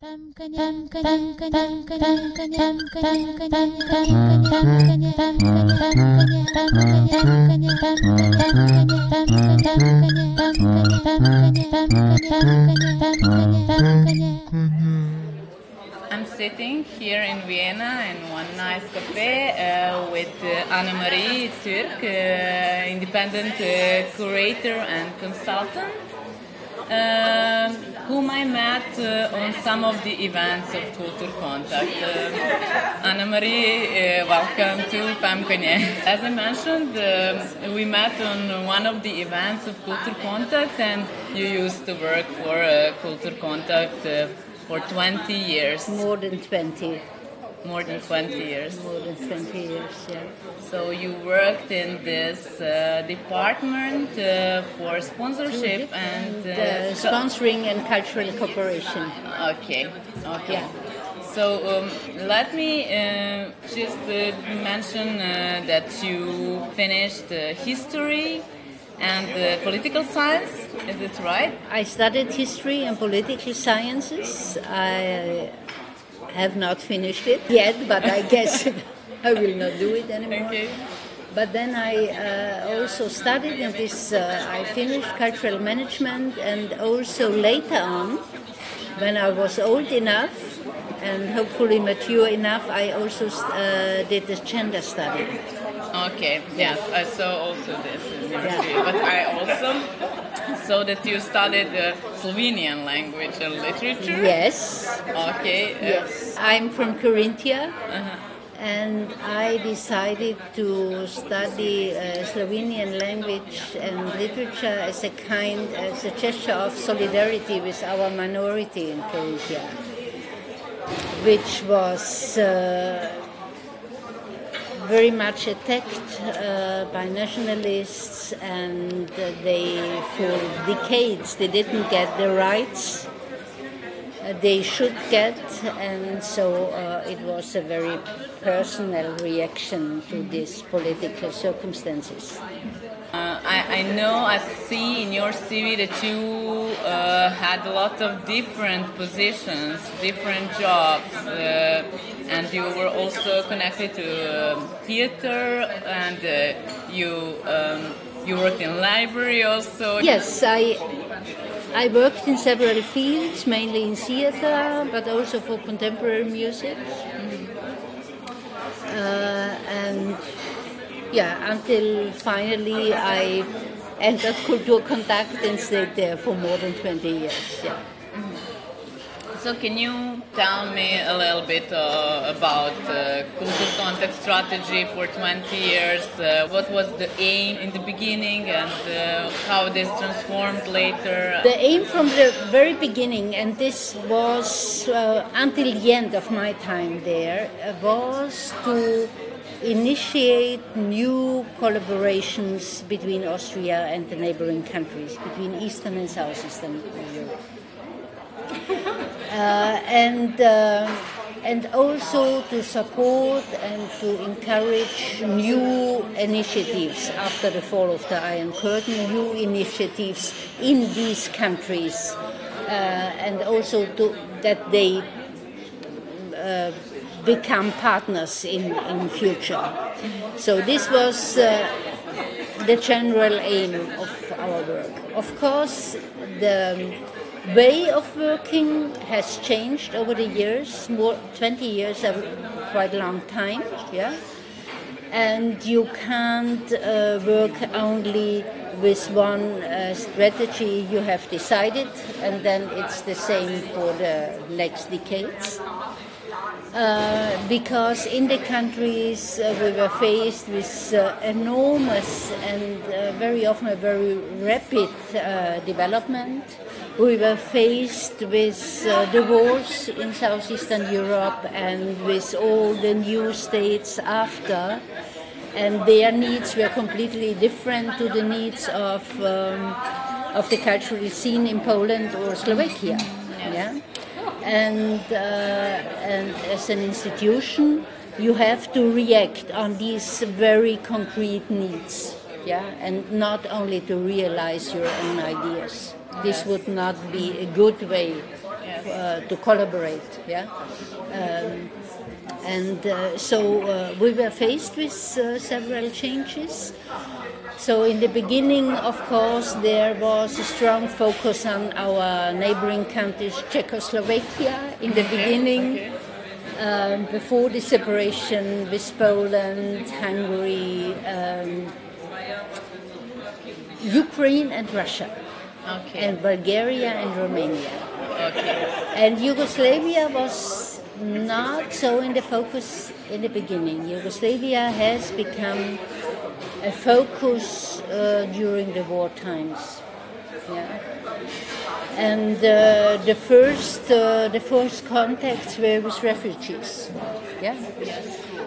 I'm sitting here in Vienna in one nice cafe uh, with uh, Anna Marie Turk, uh, independent uh, curator and consultant, um, whom I met uh, on some of the events of Kulturkontakt. Uh, Annemarie, uh, welcome to Femkanye. As I mentioned, um we met on one of the events of Kulturkontakt, and you used to work for uh, Culture Contact. Uh, for 20 years, More than 20. More than 20 years. More than 20 years, yeah. So you worked in this uh, department uh, for sponsorship and uh, uh, sponsoring and cultural cooperation. okay, okay. Yeah. So um, let me uh, just uh, mention uh, that you finished uh, history and uh, political science. Is it right? I studied history and political sciences. I have not finished it yet, but I guess I will not do it anymore. Okay. But then I uh, also studied, and this uh, I finished cultural management, and also later on, when I was old enough and hopefully mature enough, I also uh, did the gender study. Okay, yes, I saw also this in Yeah. But I also saw that you studied uh, Slovenian language and literature. Yes, Okay. uh, yes. I'm from Carinthia. uh-huh. And I decided to study uh, Slovenian language and literature as a kind, as a gesture of solidarity with our minority in Carinthia, which was uh, very much attacked uh, by nationalists, and uh, they, for decades, they didn't get the rights uh, they should get, and so uh, it was a very personal reaction to these political circumstances. Uh, I, I know, I see in your CV that you uh, had a lot of different positions, different jobs, uh, and you were also connected to um, theater, and uh, you um, you worked in library also. Yes, I I worked in several fields, mainly in theater, but also for contemporary music. Uh, and yeah, until finally I entered Kulturkontakt and stayed there for more than 20 years. Yeah. So can you tell me a little bit uh, about uh, cultural context strategy for 20 years? Uh, what was the aim in the beginning and uh, how this transformed later? The aim from the very beginning, and this was uh, until the end of my time there, uh, was to initiate new collaborations between Austria and the neighboring countries, between Eastern and Southeastern Europe. Uh, and uh, and also to support and to encourage new initiatives after the fall of the Iron Curtain, new initiatives in these countries, uh, and also to, that they uh, become partners in, in future. So this was uh, the general aim of our work. Of course, the way of working has changed over the years. More 20 years, quite a long time, yeah. And you can't uh, work only with one uh, strategy you have decided, and then it's the same for the next decades. Uh, because in the countries uh, we were faced with uh, enormous and uh, very often a very rapid uh, development. We were faced with the wars in southeastern Europe and with all the new states after, and their needs were completely different to the needs of um, of the cultural scene in Poland or Slovakia. Yeah and uh, and as an institution you have to react on these very concrete needs yeah and not only to realize your own ideas this would not be a good way Yes. uh, to collaborate. Yeah, um, and uh, so uh, we were faced with uh, several changes. So in the beginning, of course, there was a strong focus on our neighboring countries, Czechoslovakia. In the beginning, um, before the separation with Poland, Hungary, um, Ukraine, and Russia, Okay. and Bulgaria and Romania. okay. And Yugoslavia was not so in the focus in the beginning. Yugoslavia has become a focus uh, during the war times. Yeah. And uh, the first uh, the first contacts were with refugees. Yeah.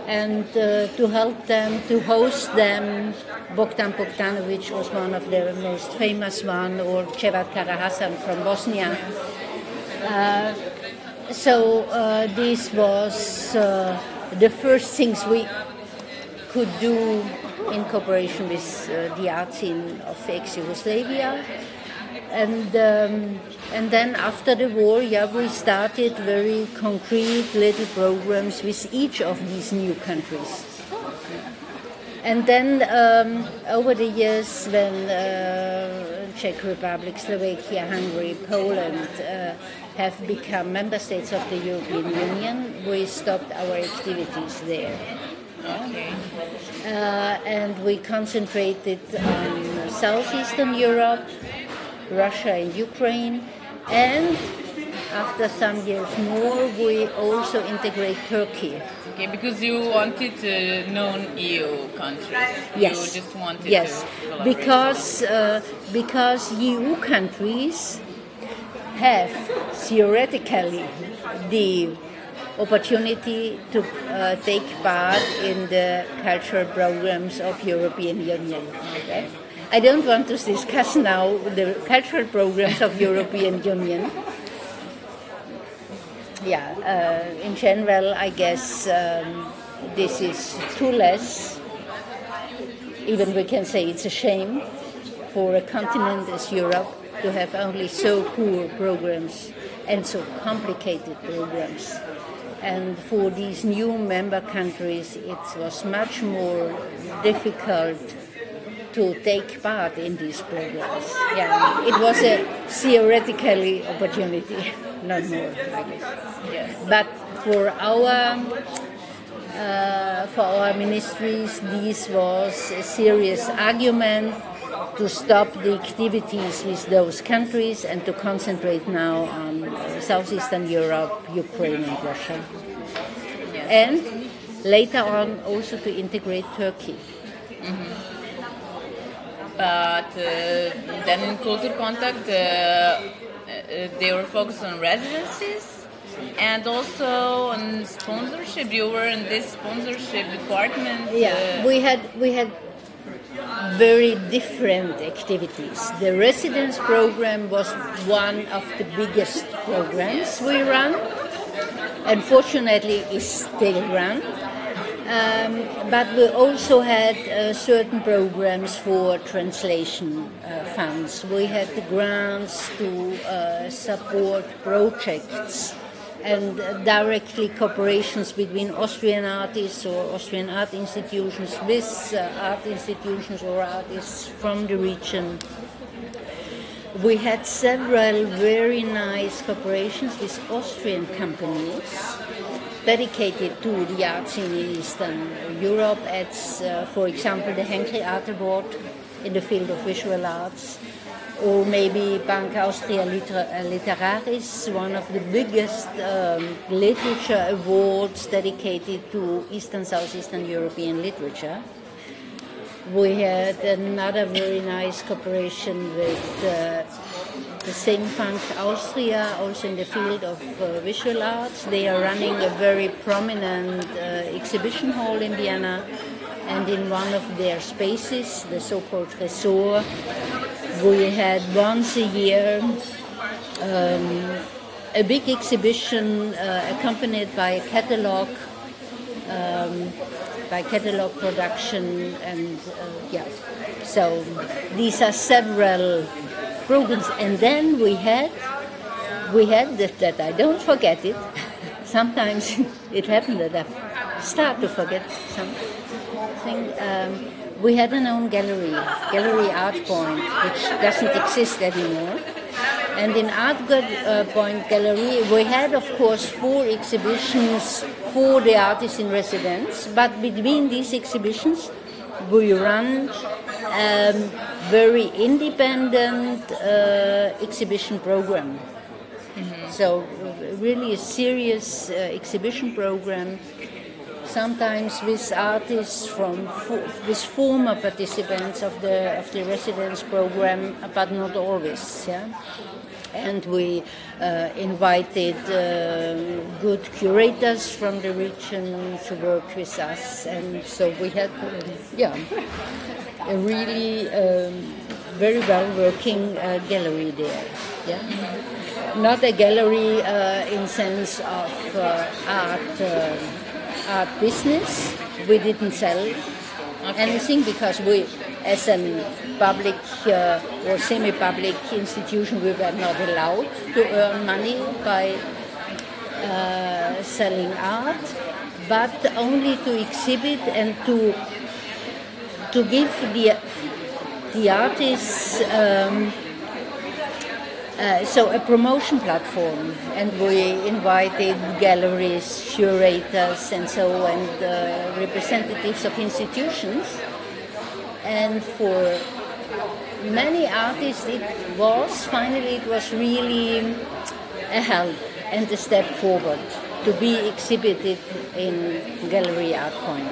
And uh, to help them, to host them, Bogdan Bogdanovic was one of the most famous one, or Dževad Karahasan from Bosnia. So uh, this was uh, the first things we could do in cooperation with uh, the art scene of ex-Yugoslavia. And, um, and then after the war, yeah, we started very concrete little programs with each of these new countries. And then um, over the years, when uh, Czech Republic, Slovakia, Hungary, Poland uh, have become member states of the European Union, we stopped our activities there. Okay. Uh, and we concentrated on southeastern Europe, Russia and Ukraine, and after some years more, we also integrate Turkey. Okay, because you wanted uh, non-EU countries. Yes. You just wanted yes, because uh, because EU countries have theoretically the opportunity to uh, take part in the cultural programs of European Union. Okay? I don't want to discuss now the cultural programs of European Union. Yeah, uh, in general, I guess um, this is too less even we can say it's a shame for a continent as Europe to have only so poor programs and so complicated programs. And for these new member countries, it was much more difficult to take part in these programs. Yeah, it was a theoretically opportunity, not more, I guess. Yes. But for our uh, for our ministries, this was a serious argument to stop the activities with those countries and to concentrate now on uh, southeastern Europe, Ukraine, and Russia. Yes. And later on, also to integrate Turkey. But uh, then in Kulturkontakt, uh, they were focused on residencies and also on sponsorship. You were in this sponsorship department. Yeah, uh, we had we had very different activities. The residence program was one of the biggest programs we ran. Unfortunately, is still run. Um, but we also had uh, certain programs for translation uh, funds. We had the grants to uh, support projects and directly cooperations between Austrian artists or Austrian art institutions with uh, art institutions or artists from the region. We had several very nice cooperations with Austrian companies dedicated to the arts in Eastern Europe. As, uh, for example, the Henkel Art Award in the field of visual arts, or maybe Bank Austria Liter- uh, Literaris, one of the biggest um, literature awards dedicated to Eastern Southeastern European literature. We had another very nice cooperation with uh, the same Bank Austria, also in the field of uh, visual arts. They are running a very prominent uh, exhibition hall in Vienna, and in one of their spaces, the so-called Tresor, we had once a year um, a big exhibition uh, accompanied by a catalog, um, by catalog production, and uh, yeah. So these are several programs, and then we had we had that, that I don't forget it. Sometimes it happened that I start to forget something. Um, we had an own gallery, Gallery Art Point, which doesn't exist anymore. And in Art uh, Point Gallery, we had, of course, four exhibitions for the artists in residence. But between these exhibitions, we run um, very independent uh, exhibition program. Mm-hmm. So, really a serious uh, exhibition program. Sometimes with artists from with former participants of the of the residence program, but not always. Yeah and we uh, invited uh, good curators from the region to work with us. And so we had yeah a really um, very well working uh, gallery there. Yeah. Not a gallery uh, in sense of uh, art uh, art business. We didn't sell okay. anything because we as a public uh, or semi-public institution, we were not allowed to earn money by uh, selling art, but only to exhibit and to to give the the artists. Um, uh, so a promotion platform, and we invited galleries, curators, and so and uh, representatives of institutions and for many artists it was finally it was really a help and a step forward to be exhibited in Gallery Art Point.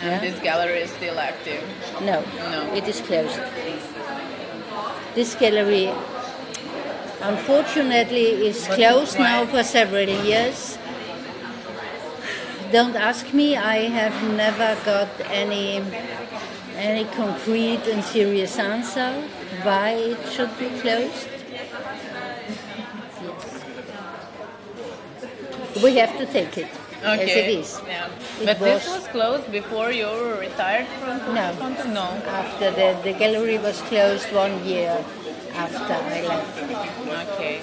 And yeah? this gallery is still active? No, no, it is closed. This gallery, unfortunately, is closed now for several years. Don't ask me, I have never got any any concrete and serious answer why it should be closed? Yes. We have to take it okay. as it is. Yeah. It but was this was closed before you retired from no. No. After the, the gallery was closed one year after I left. Okay.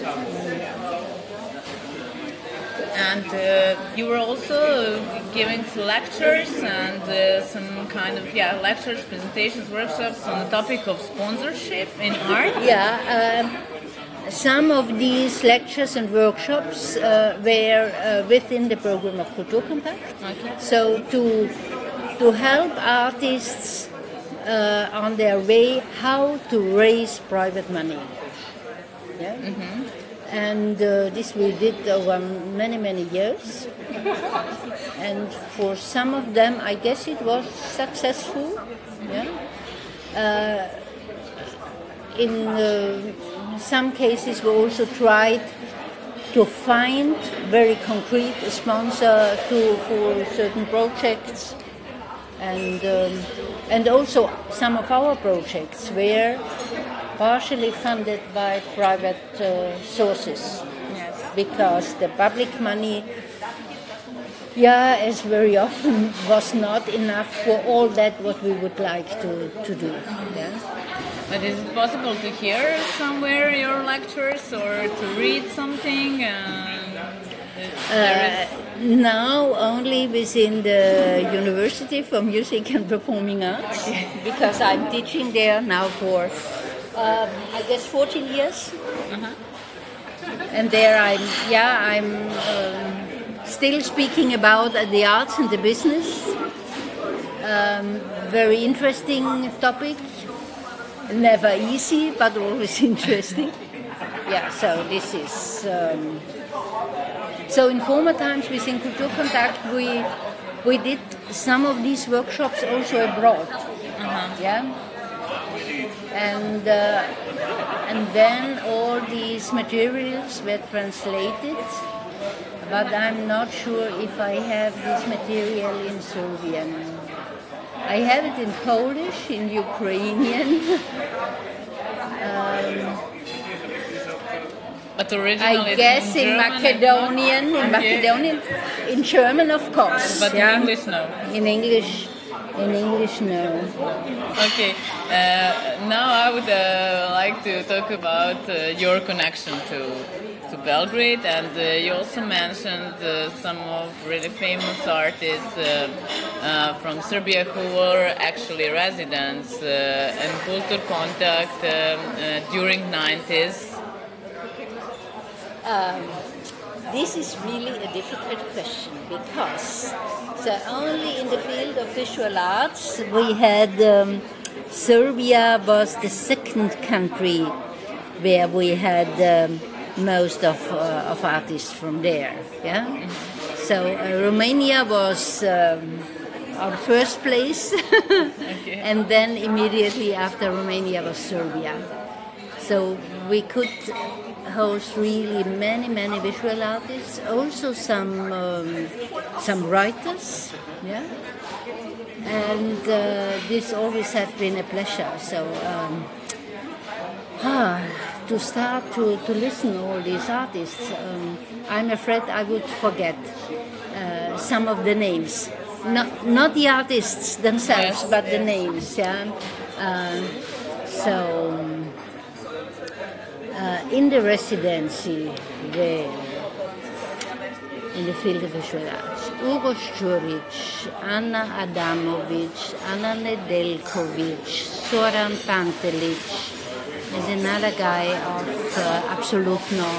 Mm. And uh, you were also giving lectures and uh, some kind of yeah lectures, presentations, workshops on the topic of sponsorship in art. Yeah. Um, some of these lectures and workshops uh, were uh, within the program of Kulturkontakt. Okay. So to to help artists uh, on their way how to raise private money. Yeah. Mm-hmm and uh, this we did over many many years. And for some of them i guess it was successful yeah. Uh, in uh, some cases we also tried to find very concrete sponsor to for certain projects. And um, and also some of our projects where partially funded by private uh, sources. Yes. Because the public money, yeah, as very often was not enough for all that what we would like to, to do. Yeah. But is it possible to hear somewhere your lectures or to read something? Uh, now only within the University for Music and Performing Arts because I'm teaching there now for um, I guess 14 years. Uh-huh. And there I'm, yeah, I'm um, still speaking about the arts and the business. Um, very interesting topic. Never easy, but always interesting. yeah, so this is. Um, so in former times within Kulturkontakt, we we did some of these workshops also abroad. Uh-huh. Yeah and uh, and then all these materials were translated but I'm not sure if I have this material in Serbian. I have it in Polish, in Ukrainian. um, but originally I guess in, in Macedonian, in Macedonian, in German of course. But yeah? in English, no. In English, In English, no. Okay. Uh, now I would uh, like to talk about uh, your connection to to Belgrade, and uh, you also mentioned uh, some of really famous artists uh, uh, from Serbia who were actually residents uh, in Kulturkontakt um, uh, during 90s. Um, this is really a difficult question because so only in the field of visual arts we had um, Serbia was the second country where we had um, most of, uh, of artists from there. Yeah, so uh, Romania was. Um, our first place, and then immediately after Romania was Serbia. So we could host really many, many visual artists, also some um, some writers, yeah. And uh, this always has been a pleasure. So um, ah, to start to, to listen all these artists, um, I'm afraid I would forget uh, some of the names. Not not the artists themselves, Yes, but the names. Yeah. Um, so. The residency there, in the field of visual arts, Uroš Đurić, Anna Adamovic, Anna Nedeljkovic, Zoran Pantelic, is another guy of uh, Absolutno.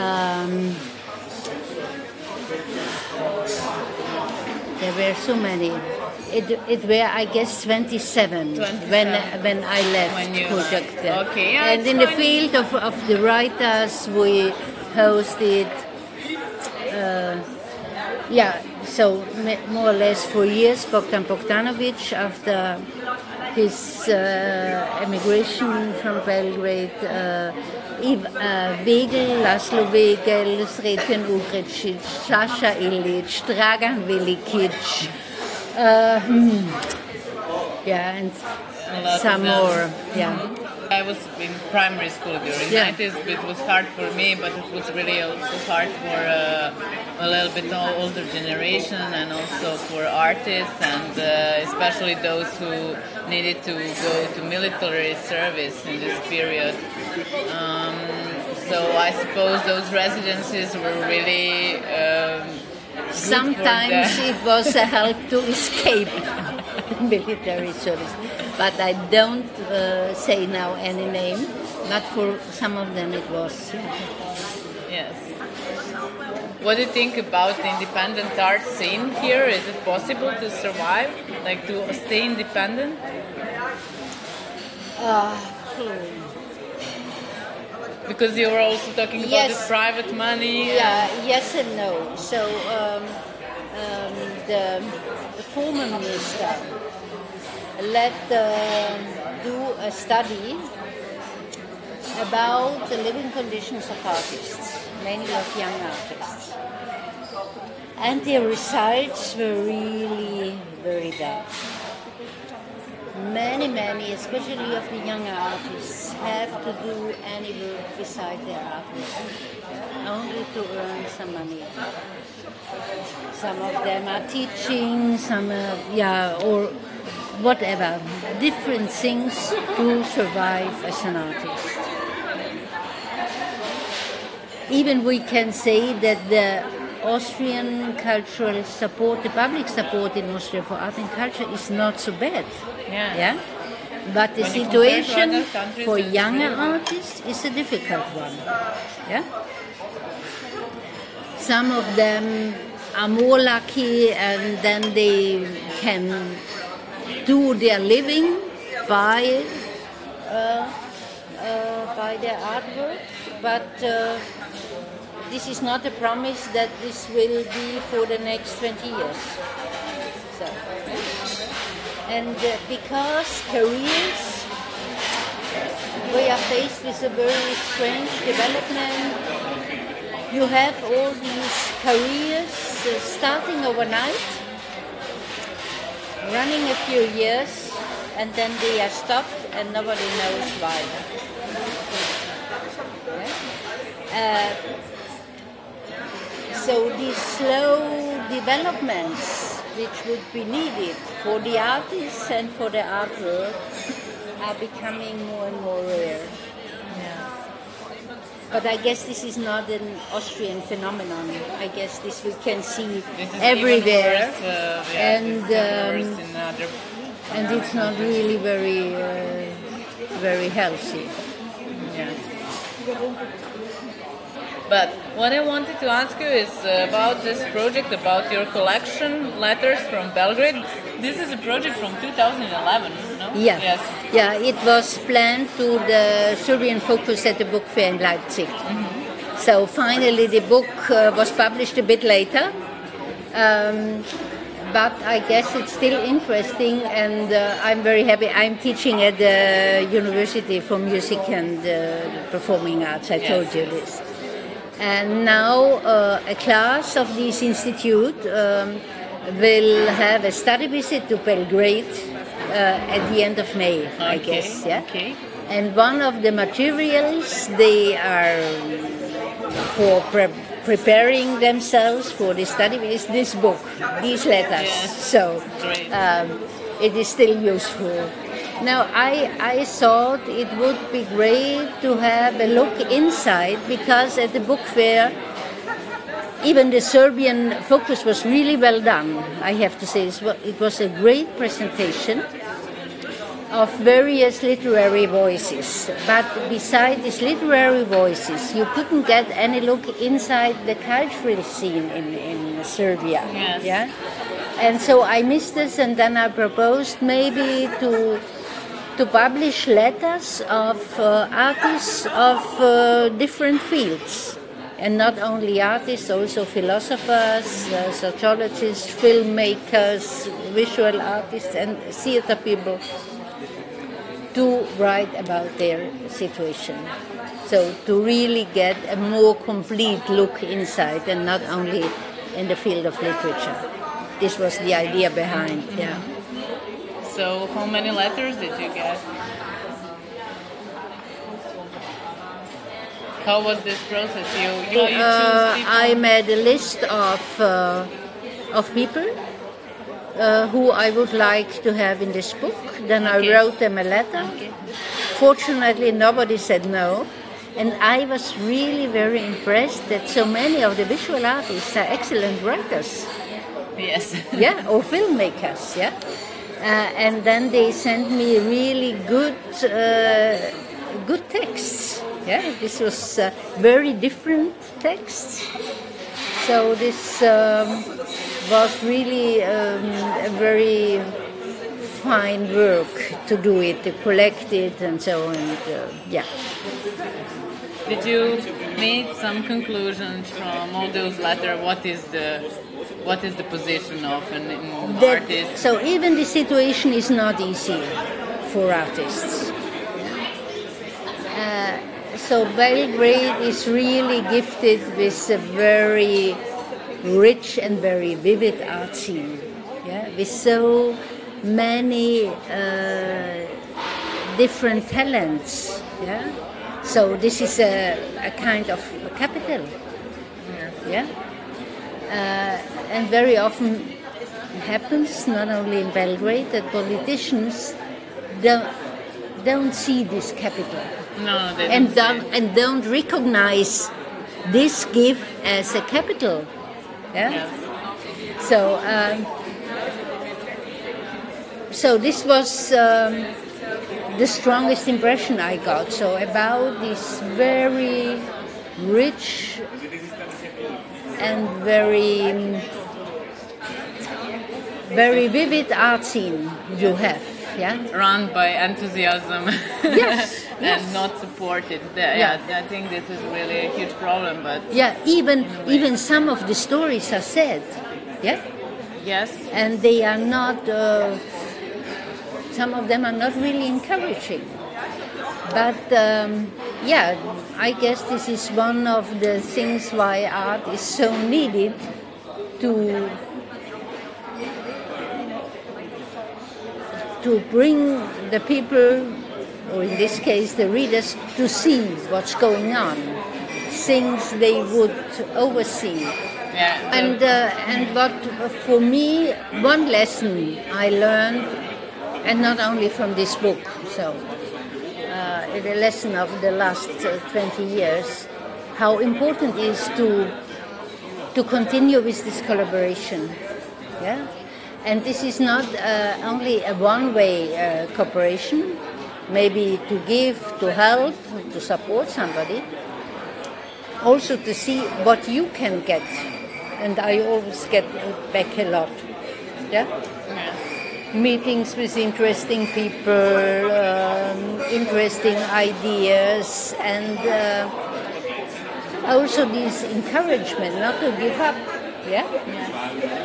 Um, there were so many. It, it were, I guess, 27, 27. when when I left When Project. Okay, yeah, and in the field of, of the writers, we hosted, uh, yeah, so more or less for years, Bogdan Bogdanovic after his uh, emigration from Belgrade, uh, Iv, uh, Végel, Laszlo Végel, Sreten Ugricic, Sasha Ilic, Dragan Velikic, uh, hmm, yeah, and A lot of some more, yeah. I was in primary school during Yeah. 90s, it was hard for me, but it was really also hard for uh, a little bit older generation and also for artists and uh, especially those who needed to go to military service in this period. Um, so I suppose those residencies were really um, Sometimes it was a help to escape the military service, but I don't uh, say now any name. But for some of them it was. Yes. What do you think about the independent art scene here? Is it possible to survive, like to stay independent? Uh, Because you were also talking about Yes. this private money. yeah, yes and no. So um, um, the, the former minister let um, do a study about the living conditions of artists, mainly of young artists. And the results were really very bad. Many, many, especially of the younger artists, have to do any work beside their artwork, only to earn some money. Some of them are teaching, some are, yeah, or whatever, different things to survive as an artist. Even we can say that the Austrian cultural support, the public support in Austria for art and culture is not so bad. Yeah. Yeah. But the When you compare to situation for younger artists is a difficult one. Yeah. Some of them are more lucky and then they can do their living by uh, uh, by their artwork, but uh, this is not a promise that this will be for the next 20 years. So, and uh, because careers, we are faced with a very strange development. You have all these careers uh, starting overnight, running a few years, and then they are stopped and nobody knows why. Yeah? Uh, so these slow developments which would be needed for the artists and for the artwork are becoming more and more rare. But I guess this is not an Austrian phenomenon. I guess this we can see everywhere, worse, uh, yeah, and it's um, other and it's not really very uh, very healthy. Yes. But what I wanted to ask you is about this project, about your collection, Letters from Belgrade. This is a project from 2011, no? Yeah. Yes. Yeah, it was planned to the Serbian focus at the book fair in Leipzig. So finally, the book uh, was published a bit later. Um, but I guess it's still interesting, and uh, I'm very happy. I'm teaching at the University for Music and uh, Performing Arts. I told Yes. you this. And now uh, a class of this institute um, will have a study visit to Belgrade uh, at the end of May, I guess. Yeah. okay. And one of the materials they are for pre- preparing themselves for the study is this book, these letters. Yes. So um, it is still useful. Now, I, I thought it would be great to have a look inside because at the book fair, even the Serbian focus was really well done, I have to say. It was a great presentation of various literary voices. But beside these literary voices, you couldn't get any look inside the cultural scene in, in Serbia. Yes. Yeah? And so I missed this, and then I proposed maybe to to publish letters of uh, artists of uh, different fields. And not only artists, also philosophers, uh, sociologists, filmmakers, visual artists, and theater people to write about their situation. So to really get a more complete look inside and not only in the field of literature. This was the idea behind, yeah. So, how many letters did you get? How was this process? You, you, you Uh. I made a list of uh, of people uh, who I would like to have in this book. Then Okay. I wrote them a letter. Okay. Fortunately, nobody said no. And I was really very impressed that so many of the visual artists are excellent writers, Yes. yeah, or filmmakers, yeah. Uh, and then they sent me really good, uh, good texts. Yeah, this was uh, very different texts. So this um, was really um, a very fine work to do it, to collect it, and so on. Uh, yeah. Did you make some conclusions from all those letters? What is the what is the position of an, an That- artist? so even the situation is not easy for artists. Uh, so Belgrade is really gifted with a very rich and very vivid art scene. Yeah, with so many uh, different talents. Yeah, so this is a, a kind of a capital. Yeah. Uh, and very often happens not only in Belgrade that politicians don't, don't see this capital no, they and don't don't and don't recognize this gift as a capital. Yeah. Yes. So um, so this was um, the strongest impression I got. So about this very rich and very very vivid art scene you have. Yeah. Run by enthusiasm Yes, and yes. not supported. Yeah. yeah, I think this is really a huge problem. But Yeah. Even even some of the stories are sad. Yeah. yes, and they are not uh, some of them are not really encouraging but um, yeah i guess this is one of the things why art is so needed to to bring the people or in this case the readers to see what's going on things they would oversee. Yeah. And uh, and what for me one lesson I learned, and not only from this book, so uh, the lesson of the last uh, 20 years, how important it is to to continue with this collaboration. Yeah, and this is not uh, only a one-way uh, cooperation, maybe to give, to help, to support somebody, also to see what you can get. And I always get back a lot. Yeah? Meetings with interesting people, um, interesting ideas, and uh, also this encouragement not to give up. Yeah? You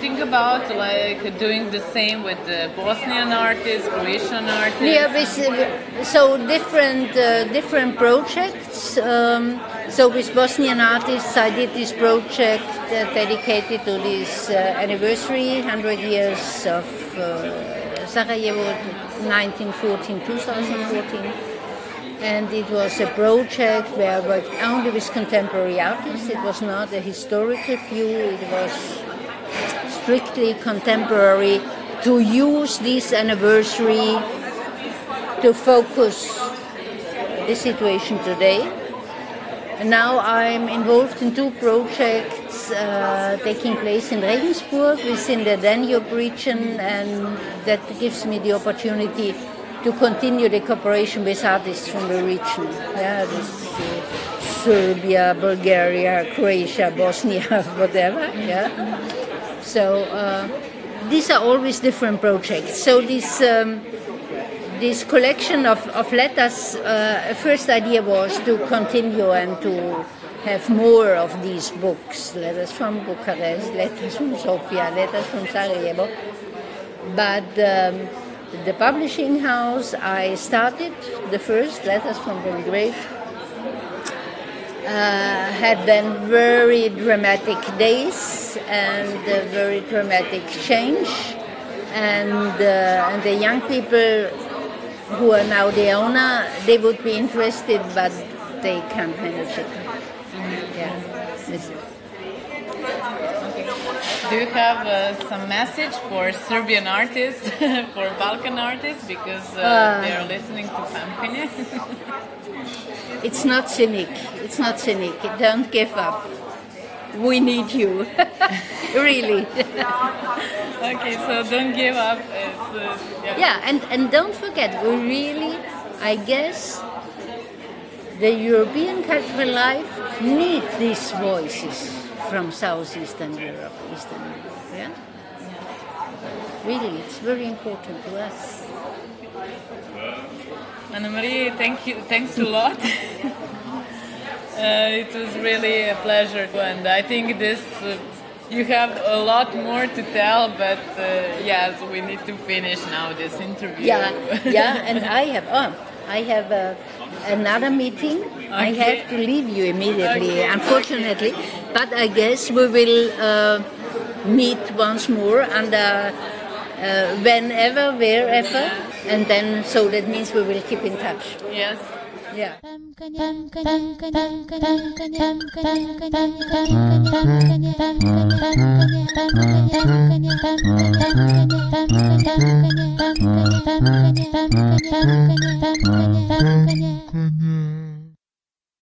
think about like doing the same with the Bosnian artists, Croatian artists? Yeah, so different uh, different projects. Um, so with Bosnian artists, I did this project dedicated to this uh, anniversary, 100 years of uh, Sarajevo, 1914, 2014. And it was a project where I worked only with contemporary artists. It was not a historical view. It was strictly contemporary to use this anniversary to focus the situation today. And now I'm involved in two projects uh, taking place in Regensburg within the Danube region, and that gives me the opportunity to continue the cooperation with artists from the region. Yeah, this, uh, Serbia, Bulgaria, Croatia, Bosnia, whatever. Yeah. So uh, these are always different projects. So this um, this collection of, of letters, uh, first idea was to continue and to have more of these books, letters from Bucharest, letters from Sofia, letters from Sarajevo. But um, the publishing house, I started the first letters from Belgrade uh, had then very dramatic days and very dramatic change. And, uh, and the young people who are now the owner, they would be interested, but they can't manage it. Yeah. Do you have uh, some message for Serbian artists, for Balkan artists, because uh, Uh. they're listening to Pampine? It's not cynic. It's not cynic. Don't give up. We need you. really. okay, so don't give up. It's, uh, yeah. Yeah, and, and don't forget, we really, I guess, the European cultural life need these voices from Southeastern Europe, Eastern Europe. Yeah? Really, it's very important to us. Annemarie, thank you. Thanks a lot. uh, it was really a pleasure, and I think this. Uh, you have a lot more to tell, but uh, yes, we need to finish now this interview. Yeah, yeah, and I have, oh, I have uh, another meeting. I have to leave you immediately, Okay, unfortunately. But I guess we will uh, meet once more under uh, whenever, wherever, and then so that means we will keep in touch. yes. Yeah. Kanye.